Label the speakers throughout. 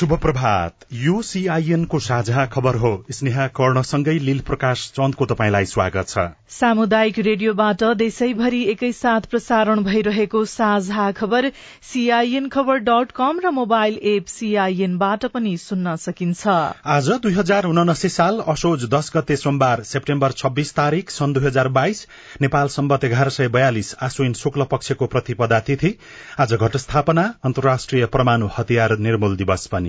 Speaker 1: शुभ प्रभात यो सीआईएन को साझा खबर हो। स्नेहा कर्णसँगै लील प्रकाश चन्दको तपाईँलाई स्वागत छ।
Speaker 2: सामुदायिक रेडियोबाट देशैभरि एकैसाथ प्रसारण भइरहेको साझा खबर सीआईएन खबर डट कम र मोबाइल एप सीआईएनबाट पनि सुन्न सकिन्छ।
Speaker 1: आज दुई हजार उनासी साल असोज दश गते सोमबार सेप्टेम्बर छब्बीस तारीक सन् दुई हजार बाइस नेपाल सम्बत एघार सय बयालिस आश्विन शुक्ल पक्षको प्रतिपदा तिथि आज घटस्थापना अन्तर्राष्ट्रिय परमाणु हतियार निर्मूल दिवस पनि।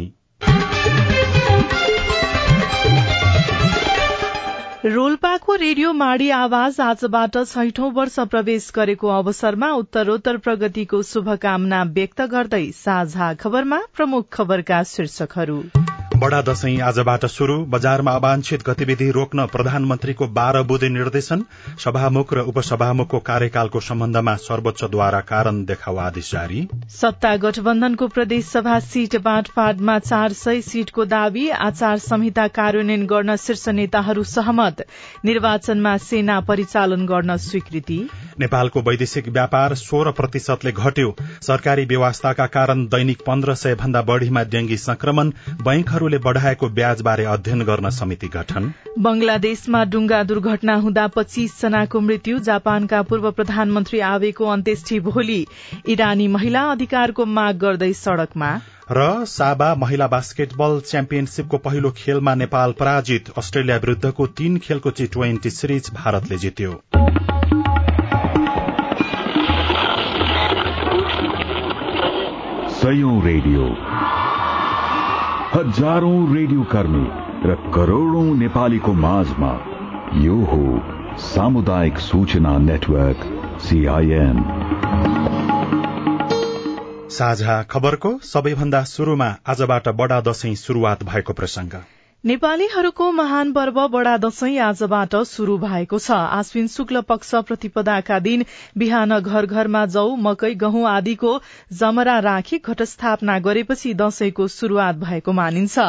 Speaker 2: रोल्पाको रेडियो माडी आवाज आजबाट छैठौं वर्ष प्रवेश गरेको अवसरमा उत्तरोत्तर प्रगतिको शुभकामना व्यक्त गर्दै साझा खबरमा प्रमुख खबरका शीर्षकहरू।
Speaker 1: बडा दशैं आजबाट शुरू बजारमा अवांछित गतिविधि रोक्न प्रधानमन्त्रीको बाह्र बुधे निर्देशन। सभामुख र उपसभामुखको कार्यकालको सम्बन्धमा सर्वोच्चद्वारा कारण देखाउ आदेश जारी।
Speaker 2: सत्ता गठबन्धनको प्रदेशसभा सीट बाँडफाँडमा चार सय सीटको दावी। आचार संहिता कार्यान्वयन गर्न शीर्ष नेताहरू सहमत। निर्वाचनमा सेना परिचालन गर्न स्वीकृति।
Speaker 1: नेपालको वैदेशिक व्यापार सोह्र प्रतिशतले घट्यो। सरकारी व्यवस्थाका कारण दैनिक पन्ध्र सय भन्दा बढ़ीमा डेंगी संक्रमण। बैंकहरू सरकारले बढ़ाएको ब्याजबारे अध्ययन गर्न समिति गठन।
Speaker 2: बंगलादेशमा डुंगा दुर्घटना हुँदा पच्चीस जनाको मृत्यु जापानका पूर्व प्रधानमन्त्री आवेको अन्त्येष्टि भोलि। इरानी महिला अधिकारको माग गर्दै सड़कमा।
Speaker 1: र साबा महिला बास्केटबल च्याम्पियनशीपको पहिलो खेलमा नेपाल पराजित अस्ट्रेलिया विरूद्धको तीन खेलको टी ट्वेन्टी सिरिज भारतले जित्यो।
Speaker 3: रेडियो। हजारौं रेडियो कर्मी र करोड़ौं नेपालीको माझमा यो हो सामुदायिक सूचना नेटवर्क सीआईएन
Speaker 1: साझा खबरको सबैभन्दा शुरूमा आजबाट बडा दशैं शुरूआत भएको प्रसंग
Speaker 2: नेपालीहरूको महान पर्व बडा दशैं आजबाट शुरू भएको छ। आश्विन शुक्ल पक्ष प्रतिपदाका दिन बिहान घर घरमा जौ मकै गहुँ आदिको जमरा राखी घटस्थापना गरेपछि दशैंको शुरूआत भएको मानिन्छ।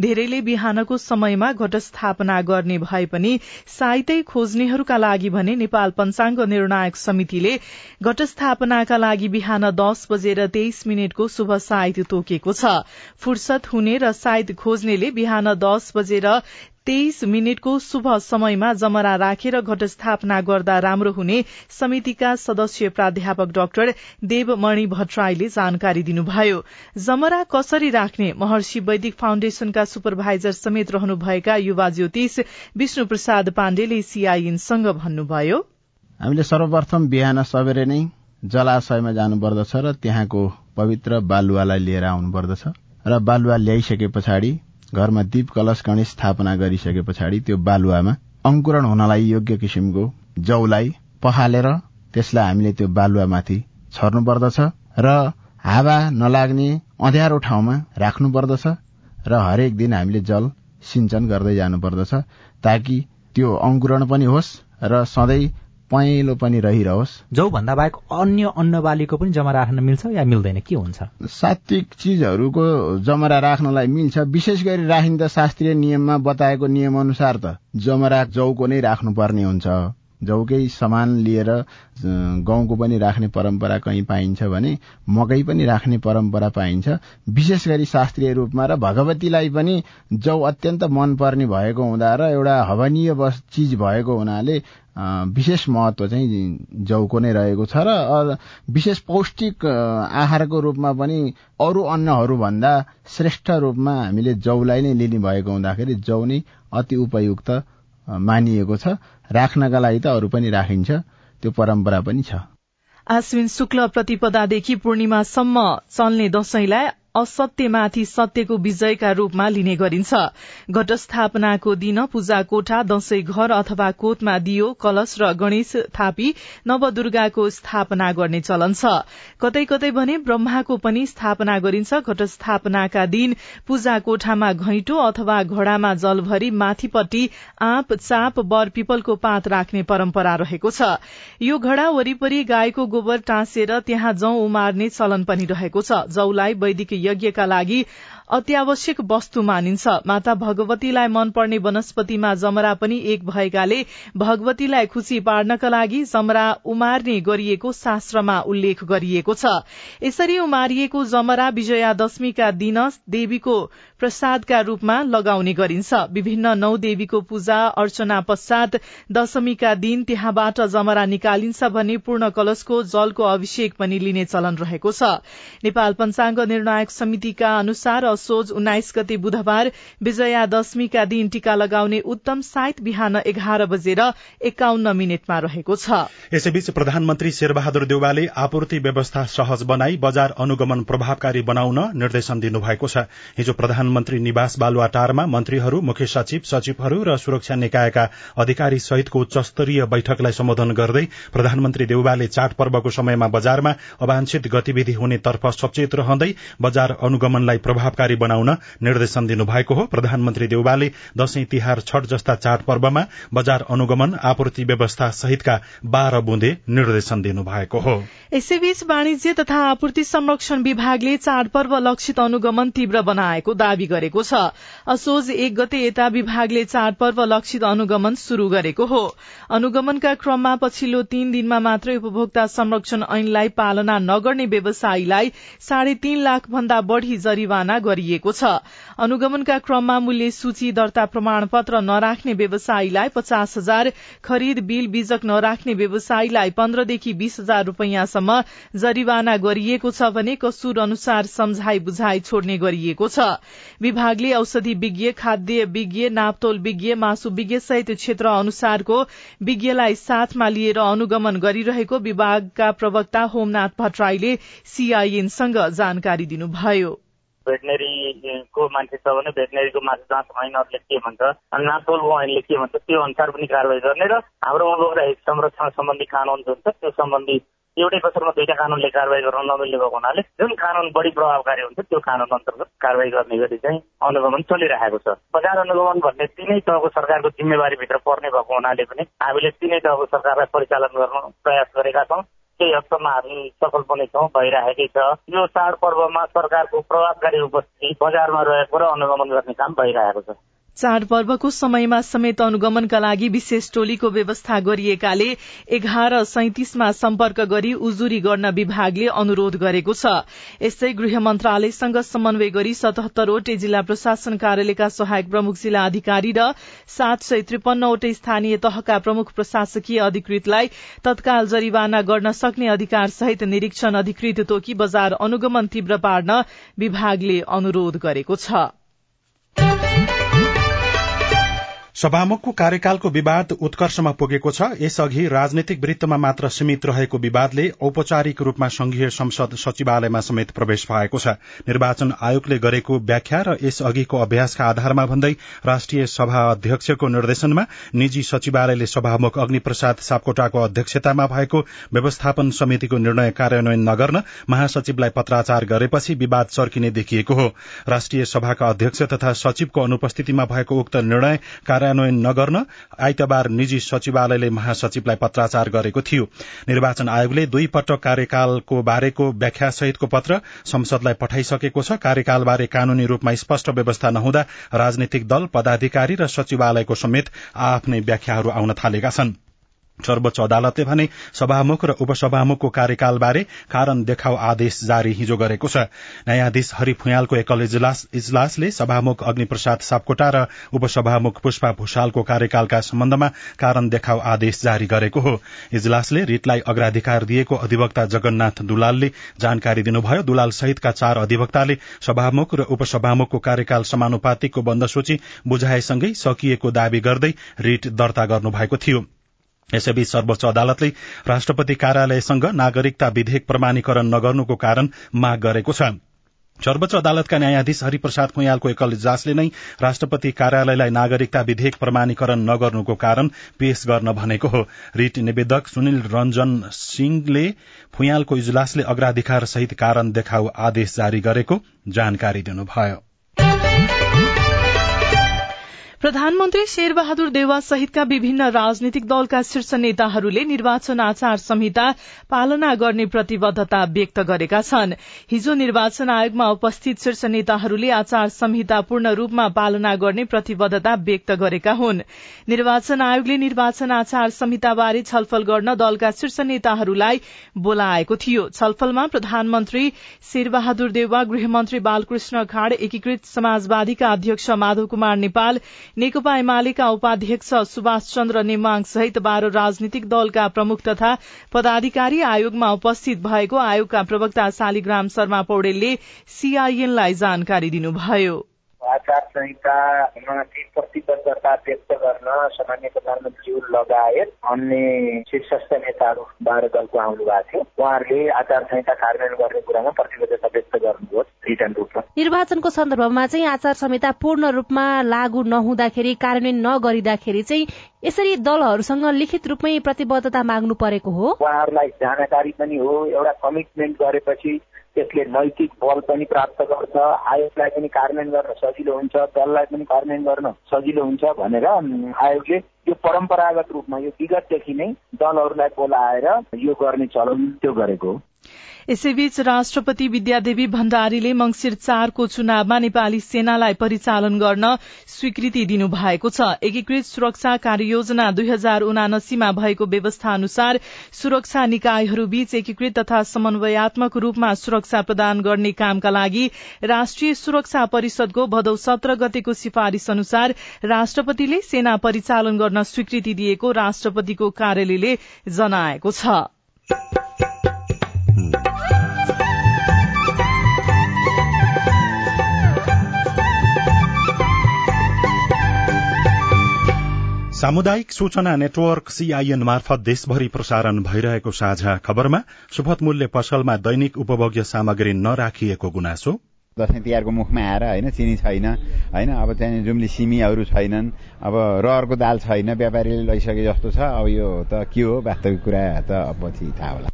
Speaker 2: धेरैले बिहानको समयमा घटस्थापना गर्ने भए पनि साइतै खोज्नेहरूका लागि भने नेपाल पञ्चाङ्ग निर्णायक समितिले घटस्थापनाका लागि बिहान दस बजेर तेइस मिनटको शुभ साइत तोकेको छ। फुर्सद हुने र साइत खोज्नेले बिहान दस बजेर तेइस मिनटको शुभ समयमा जमरा राखेर घटस्थापना गर्दा राम्रो हुने समितिका सदस्य प्राध्यापक डाक्टर देवमणि भट्टराईले जानकारी दिनुभयो। जमरा कसरी राख्ने? महर्षि वैदिक फाउण्डेशनका सुपरभाइजर समेत रहनुभएका युवा ज्योतिष विष्णु प्रसाद पाण्डेले सीआईएनसँग भन्नुभयो।
Speaker 4: हामीले सर्वप्रथम बिहान सबेरै नै जलाशयमा जानुपर्दछ र त्यहाँको पवित्र बालुवालाई लिएर आउनुपर्दछ र बालुवा ल्याइसके पछाडि घरमा दीप कलश गणेश स्थापना गरिसके पछाडि त्यो बालुवामा अंकुरण हुनलाई योग्य किसिमको जौलाई पखालेर त्यसलाई हामीले त्यो बालुवामाथि छर्नु पर्दछ र हावा नलाग्ने अँध्यारो ठाउँमा राख्नु पर्दछ र हरेक दिन हामीले जल सिंचन गर्दै जानुपर्दछ ताकि त्यो अंकुरण पनि होस् र सधैँ पहेँलो पनि रहिरहोस्।
Speaker 5: भन्दा बाहेक अन्य अन्न बालीको पनि जमा राख्न मिल्छ या मिल्दैन? के हुन्छ?
Speaker 4: सात्विक चिजहरूको जमरा राख्नलाई मिल्छ। विशेष गरी राखिन्छ शास्त्रीय नियममा बताएको नियम अनुसार त जमरा जौको नै राख्नुपर्ने हुन्छ। जौकै समान लिएर गहुँको पनि राख्ने परम्परा कहीँ पाइन्छ भने मकै पनि राख्ने परम्परा पाइन्छ। विशेष गरी शास्त्रीय रूपमा र भगवतीलाई पनि जौ अत्यन्त मनपर्ने भएको हुँदा र एउटा हवनीय चिज भएको हुनाले विशेष महत्व चाहिँ जौको नै रहेको छ र विशेष पौष्टिक आहारको रूपमा पनि अरू अन्नहरू भन्दा श्रेष्ठ रूपमा हामीले जौलाई नै लिने भएको हुँदाखेरि जौ नै अति उपयुक्त मानिएको छ। राख्नका लागि त अरू पनि राखिन्छ। त्यो परम्परा पनि छ।
Speaker 2: आश्विन शुक्ल प्रतिपदादेखि पूर्णिमासम्म चल्ने दशैंलाई असत्यमाथि सत्यको विजयका रूपमा लिने गरिन्छ। घटस्थापनाको दिन पूजा कोठा दशैं घर अथवा कोतमा दियो कलश र गणेश थापी नवदुर्गाको स्थापना गर्ने चलन छ। कतै कतै भने ब्रह्माको पनि स्थापना गरिन्छ। घटस्थापनाका दिन पूजा कोठामा घैंटो अथवा घोडामा जल भरी माथिपट्टि आँप चाप बर पिपलको पात राख्ने परम्परा रहेको छ। यो घड़ा वरिपरि गाईको गोबर टाँसेर त्यहाँ जौ उमार्ने चलन पनि रहेको छ। जौलाई वैदिक यज्ञका लागि अत्यावश्यक वस्तु मानिन्छ। माता भगवतीलाई मनपर्ने वनस्पतिमा जमरा पनि एक भएकाले भगवतीलाई खुशी पार्नका लागि जमरा उमार्ने गरिएको शास्त्रमा उल्लेख गरिएको छ। यसरी उमारिएको जमरा विजयादशमीका दिन देवीको प्रसादका रूपमा लगाउने गरिन्छ। विभिन्न नौ देवीको पूजा अर्चना पश्चात दशमीका दिन त्यहाँबाट जमरा निकालिन्छ भने पूर्ण कलशको जलको अभिषेक पनि लिने चलन रहेको छ। नेपाल पञ्चाङ्ग निर्णायक समितिका अनुसार असोज उन्नाइस गते बुधबार विजया दशमीका दिन टीका लगाउने उत्तम साइत बिहान एघार बजेर एकाउन्न मिनटमा रहेको छ।
Speaker 1: यसैबीच प्रधानमन्त्री शेरबहादुर देउवाले आपूर्ति व्यवस्था सहज बनाई बजार अनुगमन प्रभावकारी बनाउन निर्देशन दिनुभएको छ। हिजो प्रधानमन्त्री निवास बालुवाटारमा मन्त्रीहरू मुख्य सचिव सचिवहरू र सुरक्षा निकायका अधिकारी सहितको उच्च स्तरीय बैठकलाई सम्बोधन गर्दै प्रधानमन्त्री देउवाले चाडपर्वको समयमा बजारमा अवांछित गतिविधि हुनेतर्फ सचेत रहँदै बजार अनुगमनलाई प्रभावकारी बनाउन निर्देशन दिनुभएको हो। प्रधानमन्त्री देउवाले दशैं तिहार छठ जस्ता चाडपर्वमा बजार अनुगमन आपूर्ति व्यवस्था सहितका बाह्र बुँदे निर्देशन दिनुभएको हो।
Speaker 2: यसैबीच वाणिज्य तथा आपूर्ति संरक्षण विभागले चाडपर्व लक्षित अनुगमन तीव्र बनाएको दावी गरेको छ। असोज एक गते यता विभागले चाडपर्व लक्षित अनुगमन शुरू गरेको हो। अनुगमनका क्रममा पछिल्लो तीन दिनमा मात्रै उपभोक्ता संरक्षण ऐनलाई पालना नगर्ने व्यवसायीलाई साढे तीन लाख भन्दा बढ़ी जरिवाना गरिएको छ। अनुगमनका क्रममा मूल्य सूची दर्ता प्रमाण पत्र नराख्ने व्यवसायीलाई पचास हजार खरिद बिल बीजक नराख्ने व्यवसायीलाई पन्ध्रदेखि बीस हजार रूपियाँसम्म जरिवाना गरिएको छ भने कसुर अनुसार सम्झाई बुझाई छोड्ने गरिएको छ। विभागले औषधि विज्ञ खाद्य विज्ञ नापतोल विज्ञ मासु विज्ञ सहित क्षेत्र अनुसारको विज्ञलाई साथमा लिएर अनुगमन गरिरहेको विभागका प्रवक्ता होमनाथ भट्टराईले सीआईएनसँग जानकारी दिनुभयो।
Speaker 6: भेटनेरीको मान्छे छ भने भेटनेरीको मासु जाँच ऐनहरूले के भन्छ अनि नातोलको ऐनले के भन्छ त्यो अनुसार पनि कारवाही गर्ने र हाम्रो उपभोक्ता हित संरक्षण सम्बन्धी कानून जुन छ त्यो सम्बन्धी एउटै कसरमा दुईटा कानूनले कारवाही गर्न नमिल्ने भएको हुनाले जुन कानून बढी प्रभावकारी हुन्छ त्यो कानून अन्तर्गत कारवाही गर्ने गरी चाहिँ अनुगमन चलिरहेको छ। बजार अनुगमन भन्ने तिनै तहको सरकारको जिम्मेवारीभित्र पर्ने भएको हुनाले पनि हामीले तिनै तहको सरकारलाई परिचालन गर्न प्रयास गरेका छौँ। केही हदसम्म हामी सफल पनि छौँ भइरहेकै छ। यो चाडपर्वमा सरकारको प्रभावकारी उपस्थिति बजारमा रहेको र अनुगमन गर्ने काम भइरहेको छ।
Speaker 2: चाडपर्वको समयमा समेत अनुगमनका लागि विशेष टोलीको व्यवस्था गरिएकाले एघार सैतिसमा सम्पर्क गरी उजुरी गर्न विभागले अनुरोध गरेको छ। यस्तै गृह मन्त्रालयसँग समन्वय गरी सतहत्तरवटै जिल्ला प्रशासन कार्यालयका सहायक प्रमुख जिल्ला अधिकारी र सात सय त्रिपन्नवटै स्थानीय तहका प्रमुख प्रशासकीय अधिकृतलाई तत्काल जरिवाना गर्न सक्ने अधिकार सहित निरीक्षण अधिकृत तोकी बजार अनुगमन तीव्र पार्न विभागले अनुरोध गरेको छ।
Speaker 1: सभामुखको कार्यकालको विवाद उत्कर्षमा पुगेको छ। यसअघि राजनैतिक वृत्तमा मात्र सीमित रहेको विवादले औपचारिक रूपमा संघीय संसद सचिवालयमा समेत प्रवेश भएको छ। निर्वाचन आयोगले गरेको व्याख्या र यसअघिको अभ्यासका आधारमा भन्दै राष्ट्रिय सभा अध्यक्षको निर्देशनमा निजी सचिवालयले सभामुख अग्नि प्रसाद सापकोटाको अध्यक्षतामा भएको व्यवस्थापन समितिको निर्णय कार्यान्वयन नगर्न महासचिवलाई पत्राचार गरेपछि विवाद चर्किने देखिएको हो। राष्ट्रिय सभाका अध्यक्ष तथा सचिवको अनुपस्थितिमा भएको उक्त निर्णय कार्यान्वयन नगर्न आइतबार निजी सचिवालयले महासचिवलाई पत्राचार गरेको थियो। निर्वाचन आयोगले दुई पटक कार्यकालको बारेको व्याख्या सहितको पत्र संसदलाई पठाइसकेको छ। कार्यकालबारे कानूनी रूपमा स्पष्ट व्यवस्था नहुँदा राजनैतिक दल पदाधिकारी र सचिवालयको समेत आफ्नै व्याख्याहरू आउन थालेका छनृ। सर्वोच्च अदालतले भने सभामुख र उपसभामुखको कार्यकालबारे कारण देखाउ आदेश जारी हिजो गरेको छ। न्यायाधीश हरि फुयालको एकल इजलासले सभामुख अग्निप्रसाद सापकोटा र उपसभामुख पुष्पा भूषालको कार्यकालका सम्बन्धमा कारण देखाउ आदेश जारी गरेको हो। इजलासले रिटलाई अग्राधिकार दिएको अधिवक्ता जगन्नाथ दुलालले जानकारी दिनुभयो। दुलाल सहितका चार अधिवक्ताले सभामुख र उपसभामुखको कार्यकाल समानुपातिकको बन्दसूची बुझाएसँगै सकिएको दावी गर्दै रिट दर्ता गर्नुभएको थियो। यसैबीच सर्वोच्च अदालतले राष्ट्रपति कार्यालयसँग नागरिकता विधेयक प्रमाणीकरण नगर्नुको कारण माग गरेको छ। सर्वोच्च अदालतका न्यायाधीश हरिप्रसाद खुयालको एकल इजलासले नै राष्ट्रपति कार्यालयलाई नागरिकता विधेयक प्रमाणीकरण नगर्नुको कारण पेश गर्न भनेको हो। रिट निवेदक सुनिल रञ्जन सिंहले फुयालको इजलासले अग्राधिकार सहित कारण देखाउ आदेश जारी गरेको जानकारी दिनुभयो।
Speaker 2: प्रधानमन्त्री शेरबहादुर देवा सहितका विभिन्न राजनीतिक दलका शीर्ष नेताहरूले निर्वाचन आचार संहिता पालना गर्ने प्रतिबद्धता व्यक्त गरेका छन्। हिजो निर्वाचन आयोगमा उपस्थित शीर्ष नेताहरूले आचार संहिता पूर्ण रूपमा पालना गर्ने प्रतिबद्धता व्यक्त गरेका हुन्। निर्वाचन आयोगले निर्वाचन आचार संहिताबारे छलफल गर्न दलका शीर्ष नेताहरूलाई बोलाएको थियो। छलफलमा प्रधानमन्त्री शेरबहादुर देवा गृहमन्त्री बालकृष्ण खाड़ एकीकृत समाजवादीका अध्यक्ष माधव कुमार नेपाल नेकपा एमालेका उपाध्यक्ष सुभाष चन्द्र नेमाङ सहित बाह्र राजनीतिक दलका प्रमुख तथा पदाधिकारी आयोगमा उपस्थित भएको आयोगका प्रवक्ता शालिग्राम शर्मा पौडेलले सीआईएनलाई जानकारी दिनुभयो।
Speaker 7: आचार संहितामाथि प्रतिबद्धता व्यक्त गर्न सामान्य प्रधानमन्त्रीज्यू लगायत अन्य शीर्षस्थ नेताहरू बाह्र दलको आउनु भएको थियो। उहाँहरूले आचार संहिता कार्यान्वयन गर्ने कुरामा प्रतिबद्धता व्यक्त गर्नुभयो रिटर्न रूपमा।
Speaker 8: निर्वाचनको सन्दर्भमा चाहिँ आचार संहिता पूर्ण रूपमा लागू नहुँदाखेरि कार्यान्वयन नगरिँदाखेरि चाहिँ यसरी दलहरूसँग लिखित रूपमै प्रतिबद्धता माग्नु परेको हो।
Speaker 7: उहाँहरूलाई जानकारी पनि हो एउटा कमिटमेन्ट गरेपछि त्यसले नैतिक बल पनि प्राप्त गर्छ आयोगलाई पनि कार्यान्वयन गर्न सजिलो हुन्छ दललाई पनि कार्यान्वयन गर्न सजिलो हुन्छ भनेर आयोगले यो परम्परागत रूपमा यो विगतदेखि नै दलहरूलाई बोलाएर यो गर्ने चलन त्यो गरेको हो।
Speaker 2: यसैबीच राष्ट्रपति विद्यादेवी भण्डारीले मंगिर चारको चुनावमा नेपाली सेनालाई परिचालन गर्न स्वीकृति दिनुभएको छ। एकीकृत सुरक्षा कार्ययोजना दुई हजार उनासीमा भएको व्यवस्था अनुसार सुरक्षा निकायहरूबीच एकीकृत तथा समन्वयात्मक रूपमा सुरक्षा प्रदान गर्ने कामका लागि राष्ट्रिय सुरक्षा परिषदको भदौ सत्र गतेको सिफारिश अनुसार राष्ट्रपतिले सेना परिचालन गर्न स्वीकृति दिएको राष्ट्रपतिको कार्यालयले जनाएको छ।
Speaker 1: सामुदायिक सूचना नेटवर्क सीआईएन मार्फत देशभरि प्रसारण भइरहेको साझा खबरमा सुपथ मूल्य पसलमा दैनिक उपभोग्य सामग्री नराखिएको गुनासो।
Speaker 9: दसैँ तिहारको मुखमा आएर होइन चिनी छैन होइन अब त्यहाँनिर जुम्ली सिमीहरू छैनन् अब रहरको दाल छैन व्यापारीले लैसके जस्तो छ अब यो त के हो वास्तविक कुरा त पछि थाहा होला।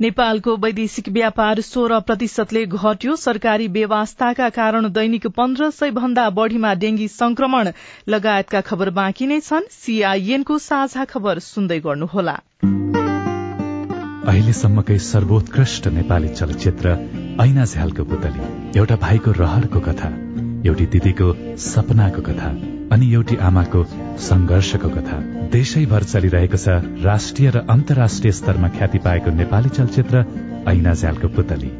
Speaker 2: नेपालको वैदेशिक व्यापार सोह्र प्रतिशतले घट्यो। सरकारी व्यवस्थाका कारण दैनिक पन्ध्र सय भन्दा बढ़ीमा डेंगी संक्रमण। लगायतका खबर बाँकी नै छन्। सीआईएनको साझा खबर सुन्दै गर्नुहोला।
Speaker 10: अहिलेसम्मकै सर्वोत्कृष्ट नेपाली चलचित्र ऐना झ्यालको पुतली। एउटा भाइको रहरको कथा एउटी दिदीको सपनाको कथा। अनि एउटी आमाको संघर्षको कथा। देशैभर चलिरहेको छ राष्ट्रिय र अन्तर्राष्ट्रिय स्तरमा ख्याति पाएको नेपाली चलचित्र ऐना झ्यालको पुतली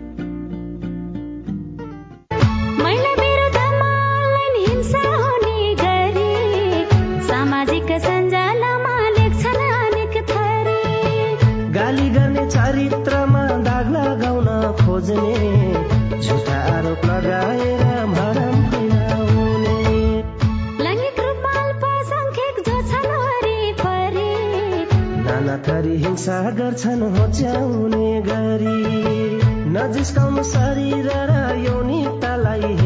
Speaker 11: गाली गर्ने चरित्रमा दाग लगाउन खोज्ने हिंसा गर्छन् होच्याउने गरी। नजिस्काउनु शरीर र यौनिकतालाई हेरी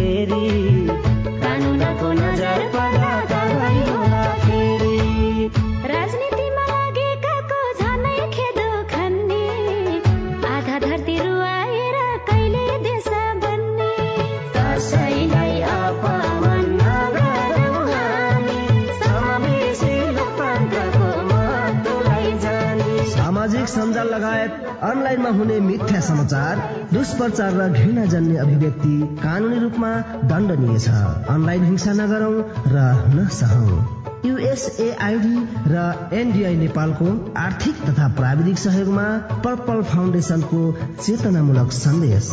Speaker 11: समाचार दुष्प्रचार र घृणा जन्य अभिव्यक्ति कानूनी रूपमा दण्डनीय छ। अनलाइन हिंसा नगरौं र नसहौं युएसएआईडी र एनडीआई नेपालको आर्थिक तथा प्राविधिक सहयोगमा पर्पल फाउन्डेशनको चेतनामूलक सन्देश।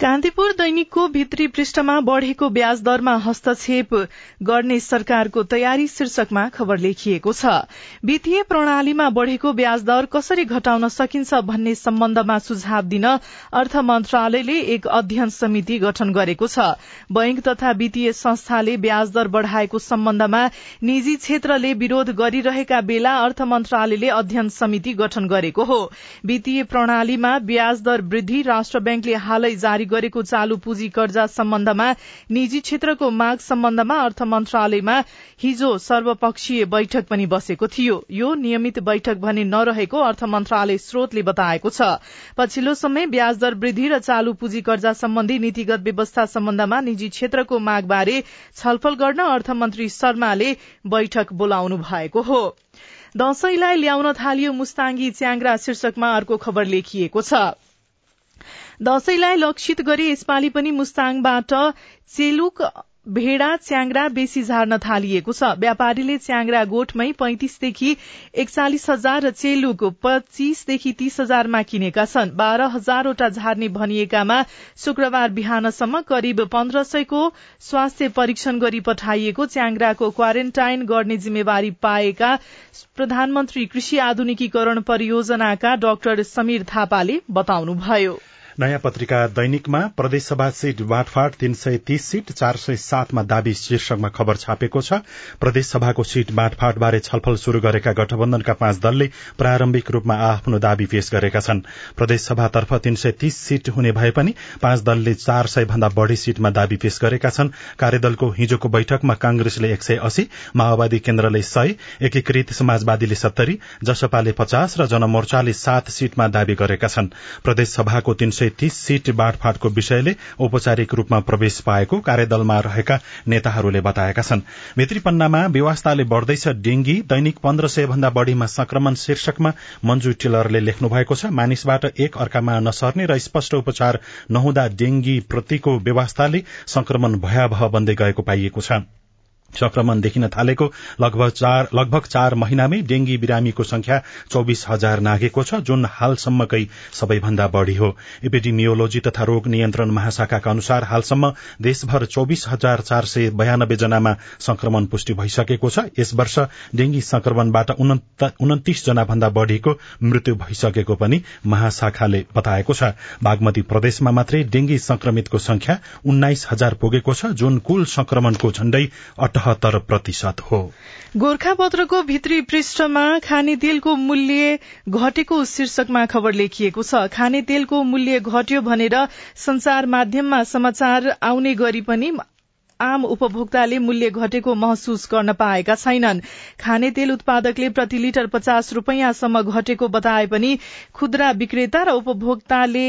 Speaker 2: कान्तिपुर दैनिकको भित्री पृष्ठमा बढ़ेको ब्याज दरमा हस्तक्षेप गर्ने सरकारको तयारी शीर्षकमा खबर लेखिएको छ। वित्तीय प्रणालीमा बढ़ेको ब्याज दर कसरी घटाउन सकिन्छ भन्ने सम्बन्धमा सुझाव दिन अर्थ मन्त्रालयले एक अध्ययन समिति गठन गरेको छ। बैंक तथा वित्तीय संस्थाले ब्याज दर बढ़ाएको सम्बन्धमा निजी क्षेत्रले विरोध गरिरहेका बेला अर्थ मन्त्रालयले अध्ययन समिति गठन गरेको हो। वित्तीय प्रणालीमा ब्याज दर वृद्धि राष्ट्र ब्याङ्कले हालै जारी गरेको चालू पुँजी कर्जा सम्बन्धमा निजी क्षेत्रको माग सम्बन्धमा अर्थ मन्त्रालयमा हिजो सर्वपक्षीय बैठक पनि बसेको थियो। यो नियमित बैठक भने नरहेको अर्थ मन्त्रालय स्रोतले बताएको छ। पछिल्लो समय ब्याज दर वृद्धि र चालू पुँजी कर्जा सम्बन्धी नीतिगत व्यवस्था सम्बन्धमा निजी क्षेत्रको मागबारे छलफल गर्न अर्थमन्त्री शर्माले बैठक बोलाउनु भएको हो। दशैंलाई ल्याउन थालियो मुस्ताङ्गी च्याङ्ग्रा शीर्षकमा अर्को खबर लेखिएको छ। दशैंलाई लक्षित गरी यसपालि पनि मुस्ताङबाट चेलुक भेडा च्याङ्ग्रा बेसी झार्न थालिएको छ। व्यापारीले च्याङ्ग्रा गोठमै पैंतिसदेखि एकचालिस हजार र चेलुक पच्चीसदेखि तीस हजारमा किनेका छन्। बाह्र हजारवटा झार्ने भनिएकामा शुक्रबार बिहानसम्म करिब पन्ध्र सयको स्वास्थ्य परीक्षण गरी पठाइएको च्याङ्ग्राको क्वारेन्टाइन गर्ने जिम्मेवारी पाएका प्रधानमन्त्री कृषि आधुनिकीकरण परियोजनाका डाक्टर समीर थापाले बताउनुभयो।
Speaker 1: नयाँ पत्रिका दैनिकमा प्रदेशसभा सीट बाँडफाँड तीन सय तीस सीट चार सय सातमा दावी शीर्षकमा खबर छापेको छ। प्रदेशसभाको सीट बाँडफाँडबारे छलफल शुरू गरेका गठबन्धनका पाँच दलले प्रारम्भिक रूपमा आफ्नो दावी पेश गरेका छन्। प्रदेशसभातर्फ तीन सय तीस सीट हुने भए पनि पाँच दलले चार सय भन्दा बढ़ी सीटमा दावी पेश गरेका छन्। कार्यदलको हिजोको बैठकमा कांग्रेसले एक सय अस्सी माओवादी केन्द्रले सय एकीकृत समाजवादीले सत्तरी जसपाले पचास र जनमोर्चाले सात सीटमा दावी गरेका छन्। प्रदेशसभाको तीन सय तीस सीट बाँडफाँडको विषयले औपचारिक रूपमा प्रवेश पाएको कार्यदलमा रहेका नेताहरूले बताएका छन्। भित्री पन्नामा व्यवस्थाले बढ़दैछ डेंगी दैनिक पन्ध्र सय भन्दा बढ़ीमा संक्रमण शीर्षकमा मञ्जु टिलरले लेख्नु भएको छ मानिसबाट एक अर्कामा नसर्ने र स्पष्ट उपचार नहुँदा डेंगी प्रतिको व्यवस्थाले संक्रमण भयावह बन्दै गएको पाइएको छ। संक्रमण देखिन थालेको लगभग चार लगभग चार महिनामै डेंगी बिरामीको संख्या चौविस हजार नागेको छ जुन हालसम्मकै सबैभन्दा बढ़ी हो। एपिडिमियोलोजी तथा रोग नियन्त्रण महाशाखाका अनुसार हालसम्म देशभर चौविस हजार चार सय बयानब्बे जनामा संक्रमण पुष्टि भइसकेको छ। यस वर्ष डेंगी संक्रमणबाट उन्तिस जना भन्दा बढ़ीको मृत्यु भइसकेको पनि महाशाखाले बताएको छ। बागमती प्रदेशमा मात्रै डेंगी संक्रमितको संख्या उन्नाइस हजार पुगेको छ जुन कुल संक्रमणको झण्डै अठहत्तर प्रतिशत हो।
Speaker 2: गोर्खापत्रको भित्री पृष्ठमा खाने तेलको मूल्य घटेको शीर्षकमा खबर लेखिएको छ। खाने तेलको मूल्य घट्यो भनेर संचार माध्यममा समाचार आउने गरी पनि आम उपभोक्ताले मूल्य घटेको महसुस गर्न पाएका छैनन्। खाने तेल उत्पादकले प्रति लिटर पचास रूपियाँसम्म घटेको बताए पनि खुद्रा विक्रेता र उपभोक्ताले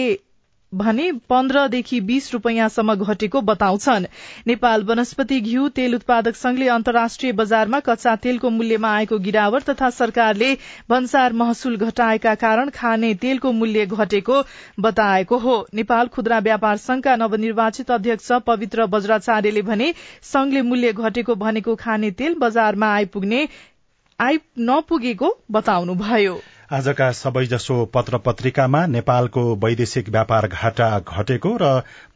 Speaker 2: भने पन्ध्रदेखि बीस रूपियाँसम्म घटेको बताउँछन्। नेपाल वनस्पति घिउ तेल उत्पादक संघले अन्तर्राष्ट्रिय बजारमा कच्चा तेलको मूल्यमा आएको गिरावट तथा सरकारले भन्सार महसुल घटाएका कारण खाने तेलको मूल्य घटेको बताएको हो। नेपाल खुद्रा व्यापार संघका नवनिर्वाचित अध्यक्ष पवित्र बज्राचार्यले भने संघले मूल्य घटेको भनेको खाने तेल बजारमा आइपुग्ने आइ नपुगेको बताउनुभयो।
Speaker 1: आजका सबैजसो पत्र पत्रिकामा नेपालको वैदेशिक व्यापार घाटा घटेको र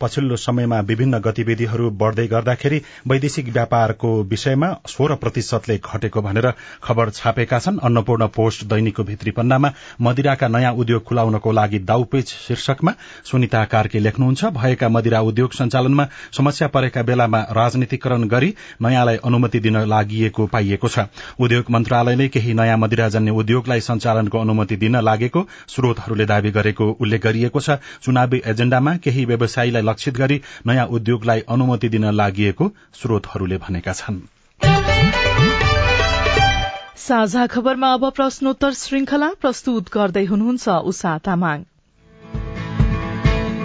Speaker 1: पछिल्लो समयमा विभिन्न गतिविधिहरू बढ़दै गर्दाखेरि वैदेशिक व्यापारको विषयमा सोह्र प्रतिशतले घटेको भनेर खबर छापेका छन्। अन्नपूर्ण पोस्ट दैनिकको भित्री पन्नामा मदिराका नयाँ उद्योग खुलाउनको लागि दाउपेच शीर्षकमा सुनिता कार्के लेख्नुहुन्छ। भएका मदिरा उद्योग सञ्चालनमा समस्या परेका बेलामा राजनीतिकरण गरी नयाँलाई अनुमति दिन लागि पाइएको छ। उद्योग मन्त्रालयले केही नयाँ मदिराजन्य उद्योगलाई सञ्चालनको अनुमति दिन लागेको स्रोतहरूले दावी गरेको उल्लेख गरिएको छ। चुनावी एजेण्डामा केही व्यवसायीलाई लक्षित गरी नयाँ उद्योगलाई अनुमति दिन लागि स्रोतहरूले भनेका छन्।
Speaker 2: साझा खबरमा अब प्रश्नोत्तर श्रृंखला प्रस्तुत गर्दै हुनुहुन्छ उषा तामाङ।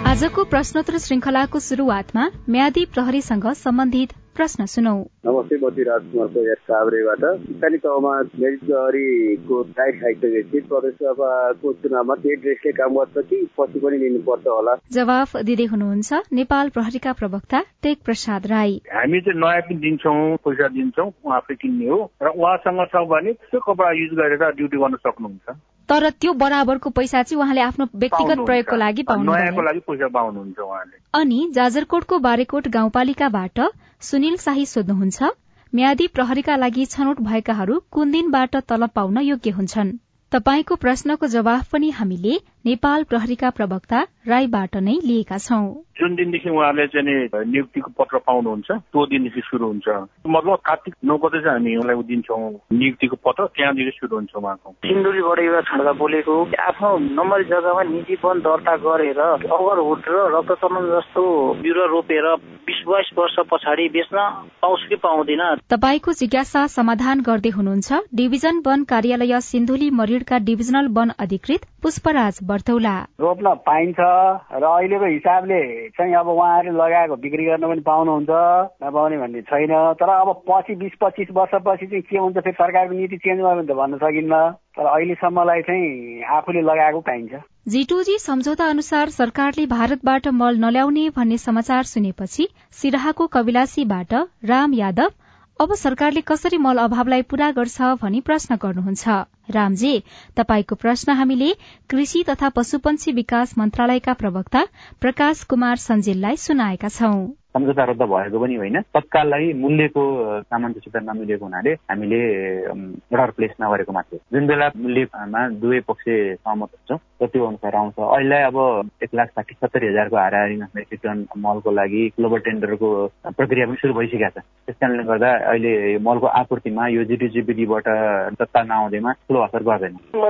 Speaker 12: आजको प्रश्नोत्तर श्रृंखलाको शुरूआतमा म्यादी प्रहरीसँग सम्बन्धित प्रश्न सुनौ।
Speaker 13: नमस्ते म चाहिँ राजकुमार परियार काभ्रेबाट। स्थानीय तहमा मेरिट प्रहरीको टाइट खाइसकेपछि प्रदेश सभाको चुनावमा त्यही ड्रेसले काम गर्छ कि पछि पनि लिनुपर्छ होला?
Speaker 12: जवाफ दिँदै हुनुहुन्छ नेपाल प्रहरीका प्रवक्ता टेक प्रसाद राई।
Speaker 14: हामी चाहिँ नयाँ पनि दिन्छौँ पैसा दिन्छौँ उहाँले किन्ने हो। र उहाँसँग छ भने त्यो कपडा युज गरेर ड्युटी गर्न सक्नुहुन्छ।
Speaker 12: तर त्यो बराबरको पैसा चाहिँ उहाँले आफ्नो व्यक्तिगत प्रयोगको लागि
Speaker 14: पाउनुहुन्छ
Speaker 12: अनि जाजरकोटको बारेकोट गाउँपालिकाबाट सुनिल शाही सोध्नुहुन्छ म्यादी प्रहरीका लागि छनौट भएकाहरू कुन दिनबाट तलब पाउन योग्य हुन्छन्? तपाईँको प्रश्नको जवाफ पनि हामीले नेपाल प्रहरीका प्रवक्ता राईबाट नै लिएका छौं।
Speaker 14: जुन दिनदेखि उहाँले चाहिँ नि नियुक्तिको पत्र पाउनुहुन्छ त्यो दिनदेखि सुरु हुन्छ। मतलब कार्तिक नौ गते चाहिँ हामी उहाँलाई दिन्छौँ नियुक्तिको पत्र त्यहाँदेखि सुरु हुन्छ उहाँको।
Speaker 15: सिन्धुलीबाट एउटा छड्का बोलेको आफ्नो नम्बरी जग्गामा निजी वन दर्ता गरेर ओभरहुड र रक्तचमन जस्तो बिरुवा रोपेर बिस बाइस वर्ष पछाडि बेच्न पाउँछु कि पाउँदिन।
Speaker 12: तपाईँको जिज्ञासा समाधान गर्दै हुनुहुन्छ डिभिजन वन कार्यालय सिन्धुली मरिडका डिभिजनल वन अधिकृत पुष्पराज बर्तौला
Speaker 16: रोप्न पाइन्छ र अहिलेको हिसाबले चाहिँ अब उहाँहरूले लगाएको बिक्री गर्न पनि पाउनुहुन्छ नपाउने भन्ने छैन। तर अब पछि बिस पच्चिस वर्षपछि चाहिँ के हुन्छ फेरि सरकारको नीति चेन्ज भयो भने त भन्न सकिन्न। तर अहिलेसम्मलाई चाहिँ आफूले लगाएको पाइन्छ।
Speaker 12: जीटोजी सम्झौता अनुसार सरकारले भारतबाट मल नल्याउने भन्ने समाचार सुनेपछि सिराहाको कविलासीबाट राम यादव अब सरकारले कसरी मल अभावलाई पूरा गर्छ भनी प्रश्न गर्नुहुन्छ। रामजे तपाईँको प्रश्न हामीले कृषि तथा पशुपन्छी विकास मन्त्रालयका प्रवक्ता प्रकाश कुमार सञ्जेललाई सुनाएका छौं।
Speaker 17: सम्झौता रद्द भएको पनि होइन। तत्काललाई मूल्यको सामञ्जस्यता नमिलेको हुनाले हामीले अर्डर प्लेस नगरेको मात्र जुन बेला मूल्यमा दुवै पक्ष सहमत हुन्छ र त्यो अनुसार आउँछ। अहिले अब एक लाख साठी सत्तरी हजारको हाराहारीमा मेट्रिक टन मलको लागि ग्लोबल टेन्डरको प्रक्रिया पनि सुरु भइसकेको छ। त्यस कारणले गर्दा अहिले मलको आपूर्तिमा यो जिटिजिपिडीबाट तत्काल नआउँदैमा ठुलो असर गर्दैन।
Speaker 18: म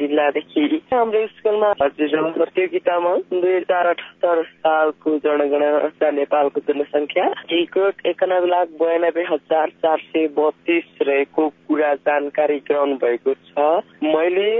Speaker 18: जिल्लादेखि हाम्रो स्कुलमा प्रतियोगितामा दुई हजार अठहत्तर सालको जनगणना नेपालको जनसङ्ख्या रिकोट एकानब्बे लाख बयानब्बे हजार चार सय बत्तीस रहेको कुरा जानकारी गराउनु भएको छ। मैले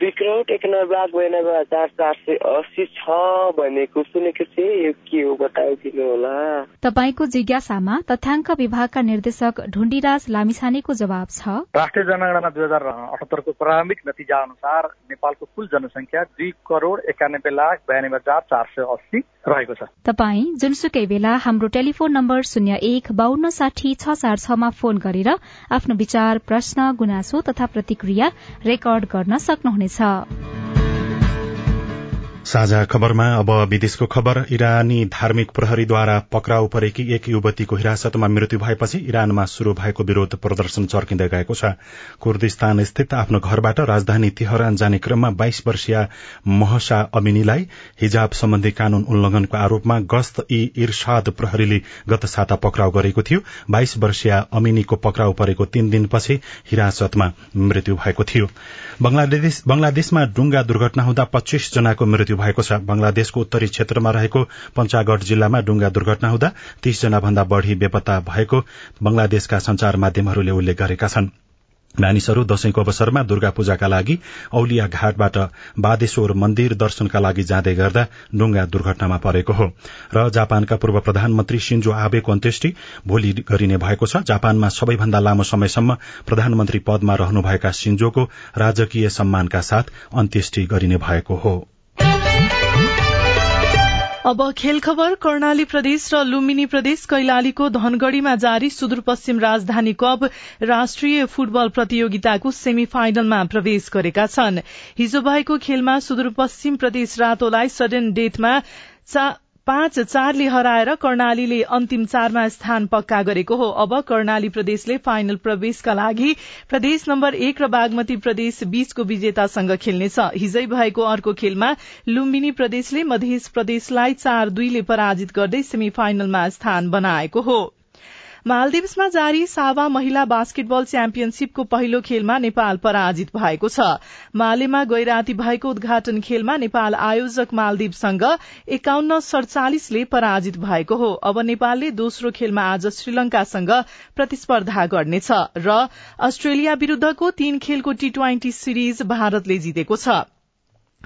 Speaker 18: विक्रौट एकानब्बे लाख बयानब्बे हजार चार सय अस्सी छ भनेको सुनेको थिएँ। यो के हो बताइदिनु होला?
Speaker 12: तपाईँको जिज्ञासामा तथ्याङ्क विभागका निर्देशक ढुण्डीराज लामिछानेको जवाब छ।
Speaker 14: राष्ट्रिय जनगणना दुई हजार अठहत्तरको प्रारम्भिक नतिजा अनुसार नेपालको कुल जनसङ्ख्या दुई करोड़ एकानब्बे लाख बयानब्बे हजार चार सय अस्सी रहेको छ।
Speaker 12: तपाई जुनसुकै बेला हाम्रो टेलिफोन नम्बर शून्य एक बान्न साठी छ चार छमा फोन गरेर आफ्नो विचार प्रश्न गुनासो तथा प्रतिक्रिया रेकर्ड गर्न सक्नुहुनेछ।
Speaker 1: छ साझा खबरमा अब विदेशको खबर। इरानी धार्मिक प्रहरीद्वारा पक्राउ परेकी एक युवतीको हिरासतमा मृत्यु भएपछि इरानमा शुरू भएको विरोध प्रदर्शन चर्किँदै गएको छ। कुर्दिस्तान स्थित आफ्नो घरबाट राजधानी तेहरान जाने क्रममा बाइस वर्षीय महसा अमिनीलाई हिजाब सम्बन्धी कानून उल्लंघनको आरोपमा गस्त ई इर्शाद प्रहरीले गत साता पक्राउ गरेको थियो। बाइस वर्षीय अमिनीको पक्राउ परेको तीन दिनपछि हिरासतमा मृत्यु भएको थियो। बंगलादेशमा डुंगा दुर्घटना हुँदा पच्चीस जनाको मृत्यु भएको छ। बंगलादेशको उत्तरी क्षेत्रमा रहेको पंचागढ़ जिल्लामा डुंगा दुर्घटना हुँदा तीस जना भन्दा बढ़ी बेपत्ता भएको बंगलादेशका संचार माध्यमहरूले उल्लेख गरेका छन्। मानिसहरू दशैंको अवसरमा दुर्गा पूजाका लागि औलिया घाटबाट बादेश्वर मन्दिर दर्शनका लागि जाँदै गर्दा डुंगा दुर्घटनामा परेको हो। र जापानका पूर्व प्रधानमन्त्री सिन्जो आबेको अन्त्येष्टि भोलि गरिने भएको छ। जापानमा सबैभन्दा लामो समयसम्म प्रधानमन्त्री पदमा रहनुभएका सिन्जोको राजकीय सम्मानका साथ अन्त्येष्टि गरिने भएको हो।
Speaker 2: अब खेल खबर कर्णाली प्रदेश र लुम्बिनी प्रदेश कैलालीको धनगढ़ीमा जारी सुदूरपश्चिम राजधानी कप राष्ट्रिय फुटबल प्रतियोगिताको सेमी फाइनलमा प्रवेश गरेका छन्। हिजो भएको खेलमा सुदूरपश्चिम प्रदेश रातोलाई सडन डेथमा पाँच चारले हराएर कर्णालीले अन्तिम चारमा स्थान पक्का गरेको हो। अब कर्णाली प्रदेशले फाइनल प्रवेशका लागि प्रदेश नम्बर एक र बागमती प्रदेश बीचको विजेतासँग खेल्नेछ। हिजै भएको अर्को खेलमा लुम्बिनी प्रदेशले मध्य प्रदेशलाई चार दुईले पराजित गर्दै सेमी फाइनलमा स्थान बनाएको हो। मालदिप्समा जारी सावा महिला बास्केटबल च्याम्पियनशीपको पहिलो खेलमा नेपाल पराजित भएको छ। मालेमा गैराती भएको उद्घाटन खेलमा नेपाल आयोजक मालदिवसँग एकाउन्न सड़चालिसले पराजित भएको हो। अब नेपालले दोस्रो खेलमा आज श्रीलंकासँग प्रतिस्पर्धा गर्नेछ र अस्ट्रेलिया विरूद्धको तीन खेलको टी ट्वेन्टी सिरिज भारतले जितेको छ।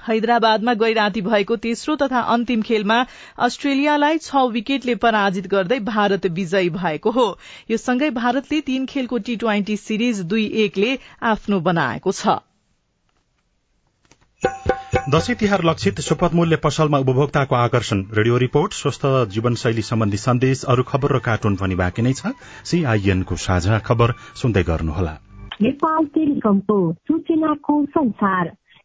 Speaker 2: हैदराबादमा गैराती भएको तेस्रो तथा अन्तिम खेलमा अस्ट्रेलियालाई छ विकेटले पराजित गर्दै भारत विजयी भएको हो। यो सँगै भारतले तीन खेलको टी ट्वेन्टी सिरिज दुई एकले आफ्नो बनाएको छ।
Speaker 1: दशैं तिहार लक्षित सुपथ मूल्य पसलमा उपभोक्ताको आकर्षण। रेडियो रिपोर्ट स्वस्थ जीवनशैली सम्बन्धी सन्देश अरू खबर र कार्टुन पनि बाँकी नै छ। सीआईएनको साझा खबर सुन्दै गर्नुहोला।
Speaker 19: नेपाल टेलिकमको सूचनाको संसार।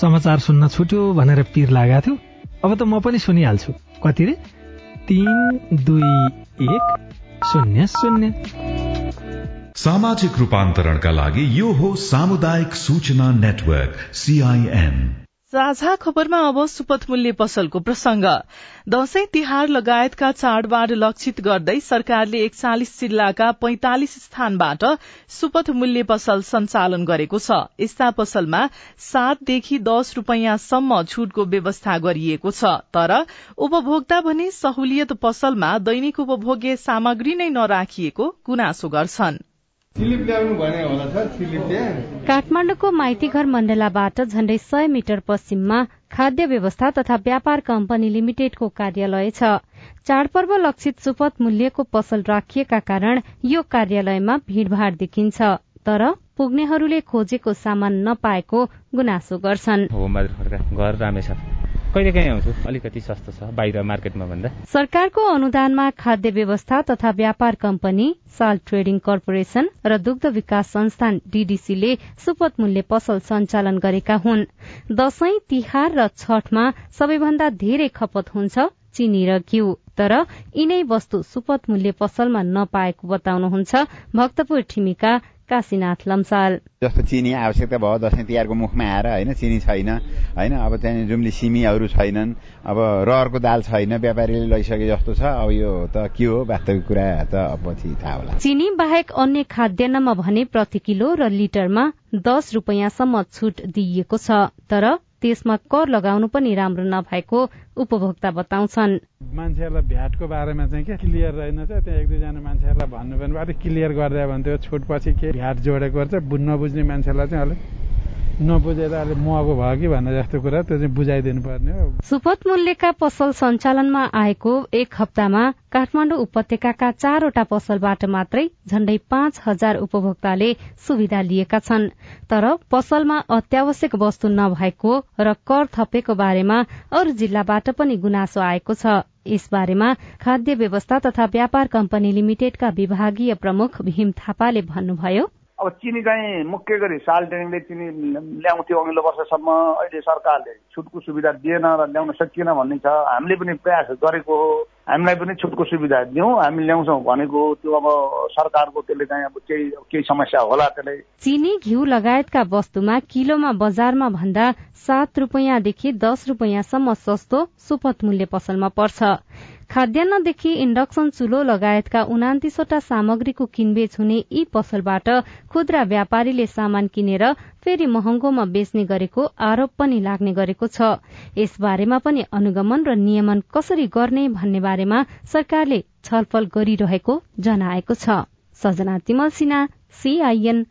Speaker 20: समाचार सुन्न छुट्यो भनेर पिर लागेको थियो। अब त म पनि सुनिहाल्छु। कति रे? तिन दुई एक शून्य शून्य।
Speaker 21: सामाजिक रूपान्तरणका लागि यो हो सामुदायिक सूचना नेटवर्क सीआईएन
Speaker 2: साझा खबरमा अब सुपथ मूल्य पसलको प्रसंग। दशैं तिहार लगायतका चाडबाड लक्षित गर्दै सरकारले एकचालिस जिल्लाका पैंतालिस स्थानबाट सुपथ मूल्य पसल सञ्चालन गरेको छ। यस्ता पसलमा सातदेखि दश रूपियाँसम्म छूटको व्यवस्था गरिएको छ। तर उपभोक्ता भने सहुलियत पसलमा दैनिक उपभोग्य सामग्री नै नराखिएको गुनासो गर्छन्।
Speaker 8: काठमाडौँको माइतीघर मण्डलाबाट झण्डै सय मिटर पश्चिममा खाद्य व्यवस्था तथा व्यापार कम्पनी लिमिटेडको कार्यालय छ। चाडपर्व लक्षित सुपथ मूल्यको पसल राखिएका कारण यो कार्यालयमा भीड़भाड़ देखिन्छ तर पुग्नेहरूले खोजेको सामान नपाएको गुनासो गर्छन्।
Speaker 22: आउँछु? अलिकति सस्तो छ बाहिर मार्केटमा भन्दा।
Speaker 8: सरकारको अनुदानमा खाद्य व्यवस्था तथा व्यापार कम्पनी साल ट्रेडिङ कर्पोरेशन र दुग्ध विकास संस्थान डीडीसीले सुपथ मूल्य पसल सञ्चालन गरेका हुन्। दशैं तिहार र छठमा सबैभन्दा धेरै खपत हुन्छ चिनी र घिउ। तर यिनै वस्तु सुपथ मूल्य पसलमा नपाएको बताउनुहुन्छ भक्तपुर ठिमीका काशीनाथ लम्साल।
Speaker 9: जस्तो चिनी आवश्यकता भयो दसैँ तिहारको मुखमा आएर होइन चिनी छैन होइन अब त्यहाँनिर जुम्ली सिमीहरू छैनन् अब रहरको दाल छैन व्यापारीले लैसके जस्तो छ अब यो त के हो वास्तविक कुरा त पछि थाहा होला।
Speaker 8: चिनी बाहेक अन्य खाद्यान्नमा भने प्रति किलो र लिटरमा दस रूपियाँसम्म छूट दिइएको छ तर त्यसमा कर लगाउनु पनि राम्रो नभएको उपभोक्ता बताउँछन्।
Speaker 23: मान्छेहरूलाई भ्याटको बारेमा चाहिँ के क्लियर रहेनछ त्यहाँ एक दुईजना मान्छेहरूलाई भन्नु पनि अलिक क्लियर गरिदियो भने त्यो छुटपछि के भ्याट जोडेको छ नबुझ्ने मान्छेलाई चाहिँ अलिक नबुझेर महँगो भयो कि भन्ने जस्तो कुरा त्यो चाहिँ बुझाइदिनु पर्ने हो।
Speaker 8: सुपथ मूल्यका पसल सञ्चालनमा आएको एक हप्तामा काठमाडौँ उपत्यकाका चारवटा पसलबाट मात्रै झण्डै पाँच हजार उपभोक्ताले सुविधा लिएका छन्। तर पसलमा अत्यावश्यक वस्तु नभएको र कर थपेको बारेमा अरू जिल्लाबाट पनि गुनासो आएको छ। यसबारेमा खाद्य व्यवस्था तथा व्यापार कम्पनी लिमिटेडका विभागीय प्रमुख भीम थापाले भन्नुभयो
Speaker 24: अब चिनी चाहिँ मुख्य गरी साल ट्रेनिङले चिनी ल्याउँथ्यो अघिल्लो वर्षसम्म अहिले सरकारले छुटको सुविधा दिएन र ल्याउन सकिएन भन्ने छ। हामीले पनि प्रयास गरेको हो। हामीलाई पनि छुटको सुविधा दिउँ हामी ल्याउँछौँ भनेको त्यो अब सरकारको त्यसले चाहिँ अब केही केही समस्या होला त्यसले।
Speaker 8: चिनी घिउ लगायतका वस्तुमा किलोमा बजारमा भन्दा सात रूपियाँदेखि दस रूपियाँसम्म सस्तो सुपथ मूल्य पसलमा पर्छ। खाद्यान्नदेखि इन्डक्सन चुलो लगायतका उनातिसवटा सामग्रीको किनबेच हुने यी पसलबाट खुद्रा व्यापारीले सामान किनेर फेरि महँगोमा बेच्ने गरेको आरोप पनि लाग्ने गरेको छ। यसबारेमा पनि अनुगमन र नियमन कसरी गर्ने भन्ने बारेमा सरकारले छलफल गरिरहेको जनाएको छ। सजना सीआईएन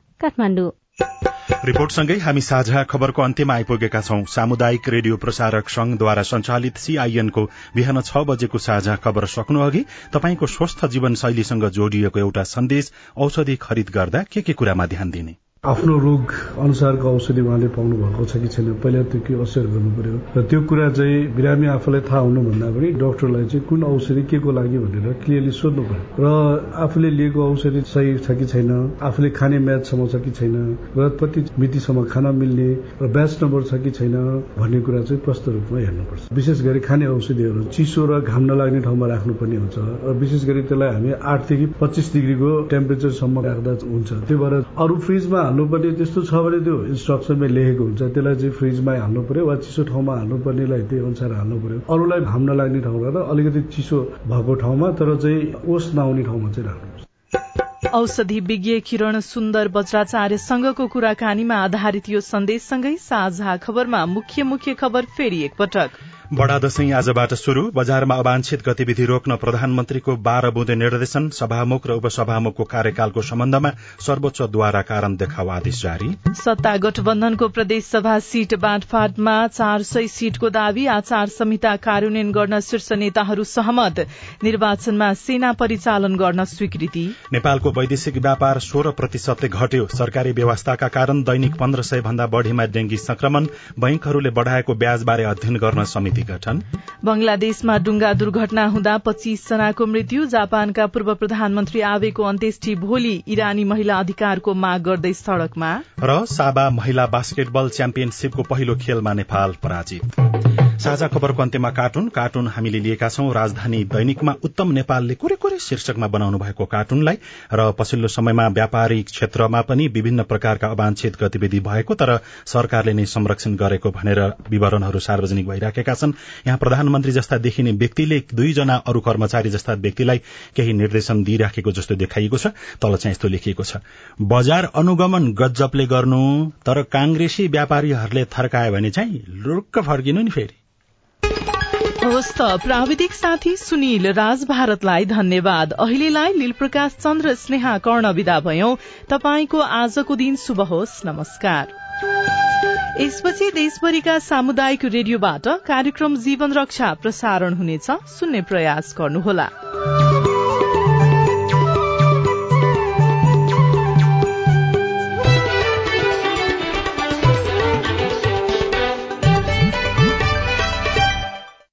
Speaker 1: रिपोर्टसँगै हामी साझा खबरको अन्त्यमा आइपुगेका छौं। सामुदायिक रेडियो प्रसारक संघद्वारा संचालित सीआईएनको बिहान छ बजेको साझा खबर सक्नु अघि तपाईँको स्वस्थ जीवनशैलीसँग जोडिएको एउटा सन्देश औषधि खरिद गर्दा के के कुरामा ध्यान दिने?
Speaker 25: आफ्नो रोग अनुसारको औषधि उहाँले पाउनु भएको छ कि छैन पहिला त्यो के असर गर्नु पर्यो र त्यो कुरा चाहिँ बिरामी आफूलाई थाहा हुनुभन्दा पनि डक्टरलाई चाहिँ कुन औषधि के को लागि भनेर क्लियरली सोध्नु पर्यो र आफूले लिएको औषधि सही छ कि छैन आफूले खाने म्याचसम्म छ कि छैन र कति मितिसम्म खान मिल्ने र ब्याच नम्बर छ कि छैन भन्ने कुरा चाहिँ प्रष्ट रूपमा हेर्नुपर्छ। विशेष गरी खाने औषधिहरू चिसो र घाम नलाग्ने ठाउँमा राख्नुपर्ने हुन्छ र विशेष गरी त्यसलाई हामी आठदेखि पच्चिस डिग्रीको टेम्परेचरसम्म राख्दा हुन्छ। त्यो भएर अरू फ्रिजमा हाल्नुपर्ने त्यस्तो छ भने त्यो इन्स्ट्रक्सनमै लेखेको हुन्छ। त्यसलाई चाहिँ फ्रिजमा हाल्नु पर्यो वा चिसो ठाउँमा हाल्नुपर्नेलाई त्यही अनुसार हाल्नु पर्यो अरूलाई घाम नलाग्ने ठाउँमा र अलिकति चिसो भएको ठाउँमा तर चाहिँ ओस नआउने ठाउँमा चाहिँ राख्नुपर्छ।
Speaker 2: औषधि विज्ञ किरण सुन्दर बज्राचार्यसँगको कुराकानीमा आधारित यो सन्देशसँगै साझा खबरमा मुख्य मुख्य खबर फेरि एकपटक।
Speaker 1: बडा दशैं आजबाट शुरू बजारमा अवांछित गतिविधि रोक्न प्रधानमन्त्रीको बाह्र बुँदे निर्देशन। सभामुख र उपसभामुखको कार्यकालको सम्बन्धमा सर्वोच्चद्वारा कारण देखाउ आदेश जारी।
Speaker 2: सत्ता गठबन्धनको प्रदेश सभा सीट बाँडफाँडमा चार सय सीटको दावी आचार संहिता कार्यान्वयन गर्न शीर्ष नेताहरू सहमत। निर्वाचनमा सेना परिचालन गर्न स्वीकृति।
Speaker 1: नेपालको वैदेशिक व्यापार सोह्र प्रतिशतले घट्यो। सरकारी व्यवस्थाका कारण दैनिक पन्ध्र सय भन्दा बढ़ीमा डेंगी संक्रमण। बैंकहरूले बढ़ाएको ब्याजबारे अध्ययन गर्न समिति गठन
Speaker 2: बंगलादेशमा डुंगा दुर्घटना हुँदा पच्चीस जनाको मृत्यु जापानका पूर्व प्रधानमन्त्री आवेको अन्त्येष्टि भोलि इरानी महिला अधिकारको माग गर्दै सड़कमा।
Speaker 1: र साबा महिला बास्केटबल च्याम्पियनशीपको पहिलो खेलमा नेपाल पराजित। साझा खबरको अन्त्यमा कार्टुन। कार्टुन हामीले लिएका छौं। राजधानी दैनिकमा उत्तम नेपालले कुरे कुरे शीर्षकमा बनाउनु भएको कार्टुनलाई र पछिल्लो समयमा व्यापारिक क्षेत्रमा पनि विभिन्न प्रकारका अवांछित गतिविधि भएको तर सरकारले नै संरक्षण गरेको भनेर विवरणहरू सार्वजनिक भइराखेका छन्। यहाँ प्रधानमन्त्री जस्ता देखिने व्यक्तिले दुईजना अरू कर्मचारी जस्ता व्यक्तिलाई केही निर्देशन दिइराखेको जस्तो देखाइएको छ तल चाहिँ यस्तो लेखिएको छ। बजार अनुगमन गजबले गर्नु तर कांग्रेसी व्यापारीहरूले थर्कायो भने चाहिँ लुक्क फर्किनु नि फेरि।
Speaker 2: हवस् त प्राविधिक साथी सुनिल राज भारतलाई धन्यवाद। अहिलेलाई लील प्रकाश चन्द्र स्नेहा कर्ण विदा भयौं। तपाईँको आजको दिन शुभ होस्। नमस्कार। यसपछि देशभरिका सामुदायिक रेडियोबाट कार्यक्रम जीवन रक्षा प्रसारण हुनेछ। सुन्ने प्रयास गर्नुहोला।